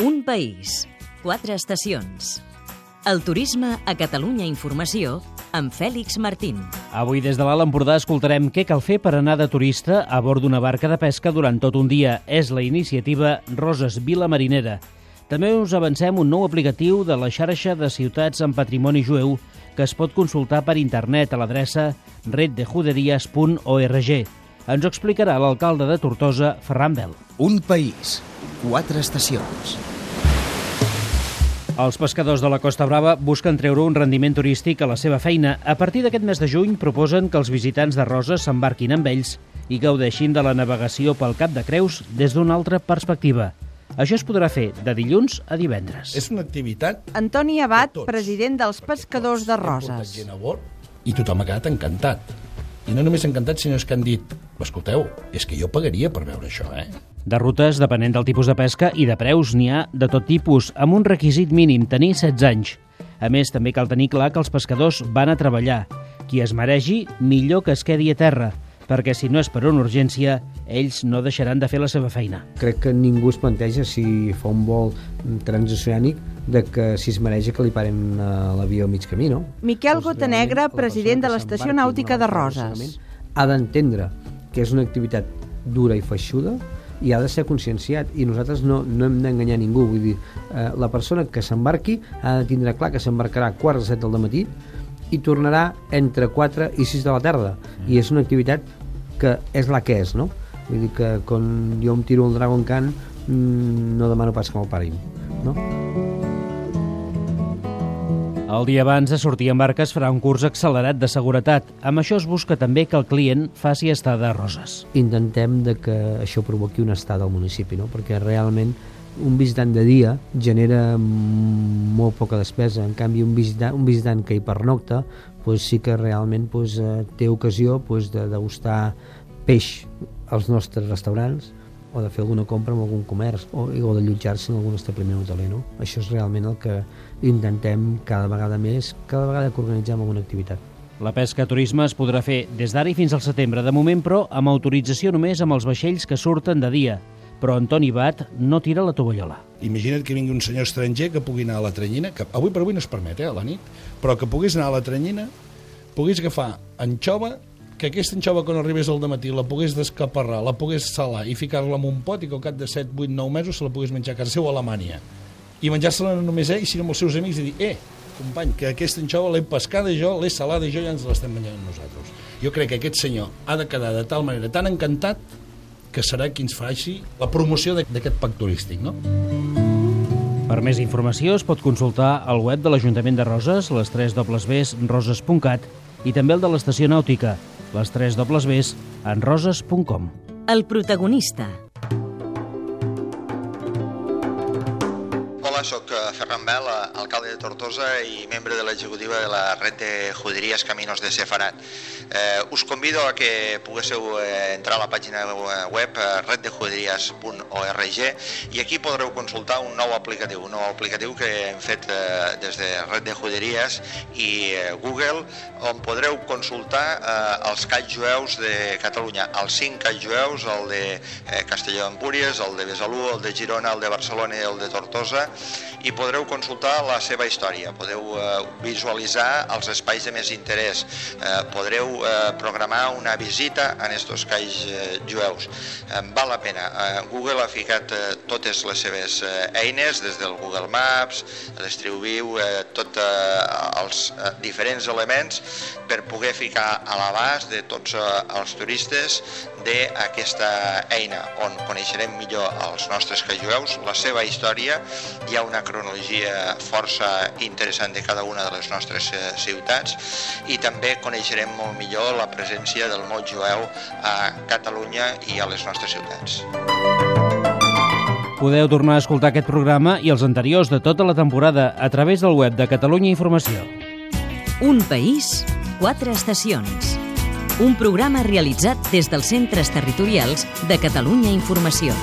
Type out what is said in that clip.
Un país, quatre estacions. El turisme a Catalunya Informació amb Fèlix Martín. Avui des de l'Alt Empordà escoltarem què cal fer per anar de turista a bord d'una barca de pesca durant tot un dia. És la iniciativa Roses Vila Marinera. També us avancem un nou aplicatiu de la xarxa de ciutats amb patrimoni jueu que es pot consultar per internet a l'adreça reddejuderies.org. Ens ho explicarà l'alcalde de Tortosa, Ferran Bel. Un país, quatre estacions. Els pescadors de la Costa Brava busquen treure un rendiment turístic a la seva feina. A partir d'aquest mes de juny proposen que els visitants de Roses s'embarquin amb ells i gaudeixin de la navegació pel Cap de Creus des d'una altra perspectiva. Això es podrà fer de dilluns a divendres. És una activitat... Antoni Abad, Tots. president dels pescadors de Roses. gent a bord I tothom ha quedat encantat. I no només encantat, sinó que han dit escolteu, és que jo pagaria per veure això, eh? De rutes, depenent del tipus de pesca i de preus, n'hi ha de tot tipus, amb un requisit mínim, tenir 16 anys. A més, també cal tenir clar que els pescadors van a treballar. Qui es meregi, millor que es quedi a terra, perquè si no és per una urgència, ells no deixaran de fer la seva feina. crec que ningú es planteja si fa un vol transoceànic de que si es mereix que li paren a l'avió a mig camí, no? Miquel Doncs, Gotanegra, president de l'Estació Nàutica de Roses. Ha d'entendre que és una activitat dura i feixuda i ha de ser conscienciat i nosaltres no, no hem d'enganyar ningú vull dir, eh, la persona que s'embarqui ha de tindre clar que s'embarcarà a quarts de set del matí i tornarà entre 4 i 6 de la tarda i és una activitat que és la que és no? vull dir que quan jo em tiro el Dragon Can mm, no demano pas que me'l parin no? El dia abans de sortir en barca es farà un curs accelerat de seguretat. Amb això es busca també que el client faci estada a Roses. intentem de que això provoqui un estat al municipi, no? perquè realment un visitant de dia genera molt poca despesa, en canvi un visitant, un visitant que hi pernocta pues, sí que realment eh, té ocasió pues, de degustar peix als nostres restaurants o de fer alguna compra en algun comerç o, o d'allotjar-se en algun establiment hoteler. No? Això és realment el que intentem cada vegada més, cada vegada que organitzem alguna activitat. La pesca turisme es podrà fer des d'ara i fins al setembre, de moment, però, amb autorització només amb els vaixells que surten de dia. Però Antoni Bat no tira la tovallola. Imagina't que vingui un senyor estranger que pugui anar a la tranyina, que avui per avui no es permet, eh, a la nit, però que pogués anar a la tranyina, pogués agafar anxova, que aquesta anxova quan arribés al matí la pogués descaparrar, la pogués salar i ficar-la en un pot i que al cap de 7, 8, 9 mesos se la pogués menjar a casa seu a Alemanya. I menjar-se-la no només ell, sinó amb els seus amics i dir, eh, company, que aquesta anxova l'he pescada jo, l'he salada jo i ja ens l'estem menjant nosaltres. Jo crec que aquest senyor ha de quedar de tal manera tan encantat que serà qui ens faci la promoció d'aquest pack turístic, no? Per més informació es pot consultar al web de l'Ajuntament de Roses, les 3 Ws roses.cat i també el de l'Estació Nàutica, les 3 Ws en roses.com. El protagonista. Hola, sóc eh, Ferran Bel, eh, alcalde de Tortosa i membre de l'executiva de la red de juderies Caminos de Sefarat. Eh, us convido a que poguéssiu eh, entrar a la pàgina web reddejuderies.org i aquí podreu consultar un nou aplicatiu, un nou aplicatiu que hem fet eh, des de Red de Juderies i eh, Google, on podreu consultar eh, els calls jueus de Catalunya, els cinc calls jueus, el de eh, Castelló d'Empúries, el de Besalú, el de Girona, el de Barcelona i el de Tortosa, i podreu consultar la seva història, podeu eh, visualitzar els espais de més interès, eh, podreu eh, programar una visita en estos calls eh, jueus. Val la pena. Google ha ficat totes les seves eines, des del Google Maps, distribuïu eh, tots els diferents elements per poder ficar a l'abast de tots els turistes d'aquesta eina, on coneixerem millor els nostres cajueus, la seva història, hi ha una cronologia força interessant de cada una de les nostres eh, ciutats i també coneixerem molt millor la presència del mot jueu a Catalunya i a les nostres ciutats. Podeu tornar a escoltar aquest programa i els anteriors de tota la temporada a través del web de Catalunya Informació. Un país, quatre estacions. Un programa realitzat des dels centres territorials de Catalunya Informació.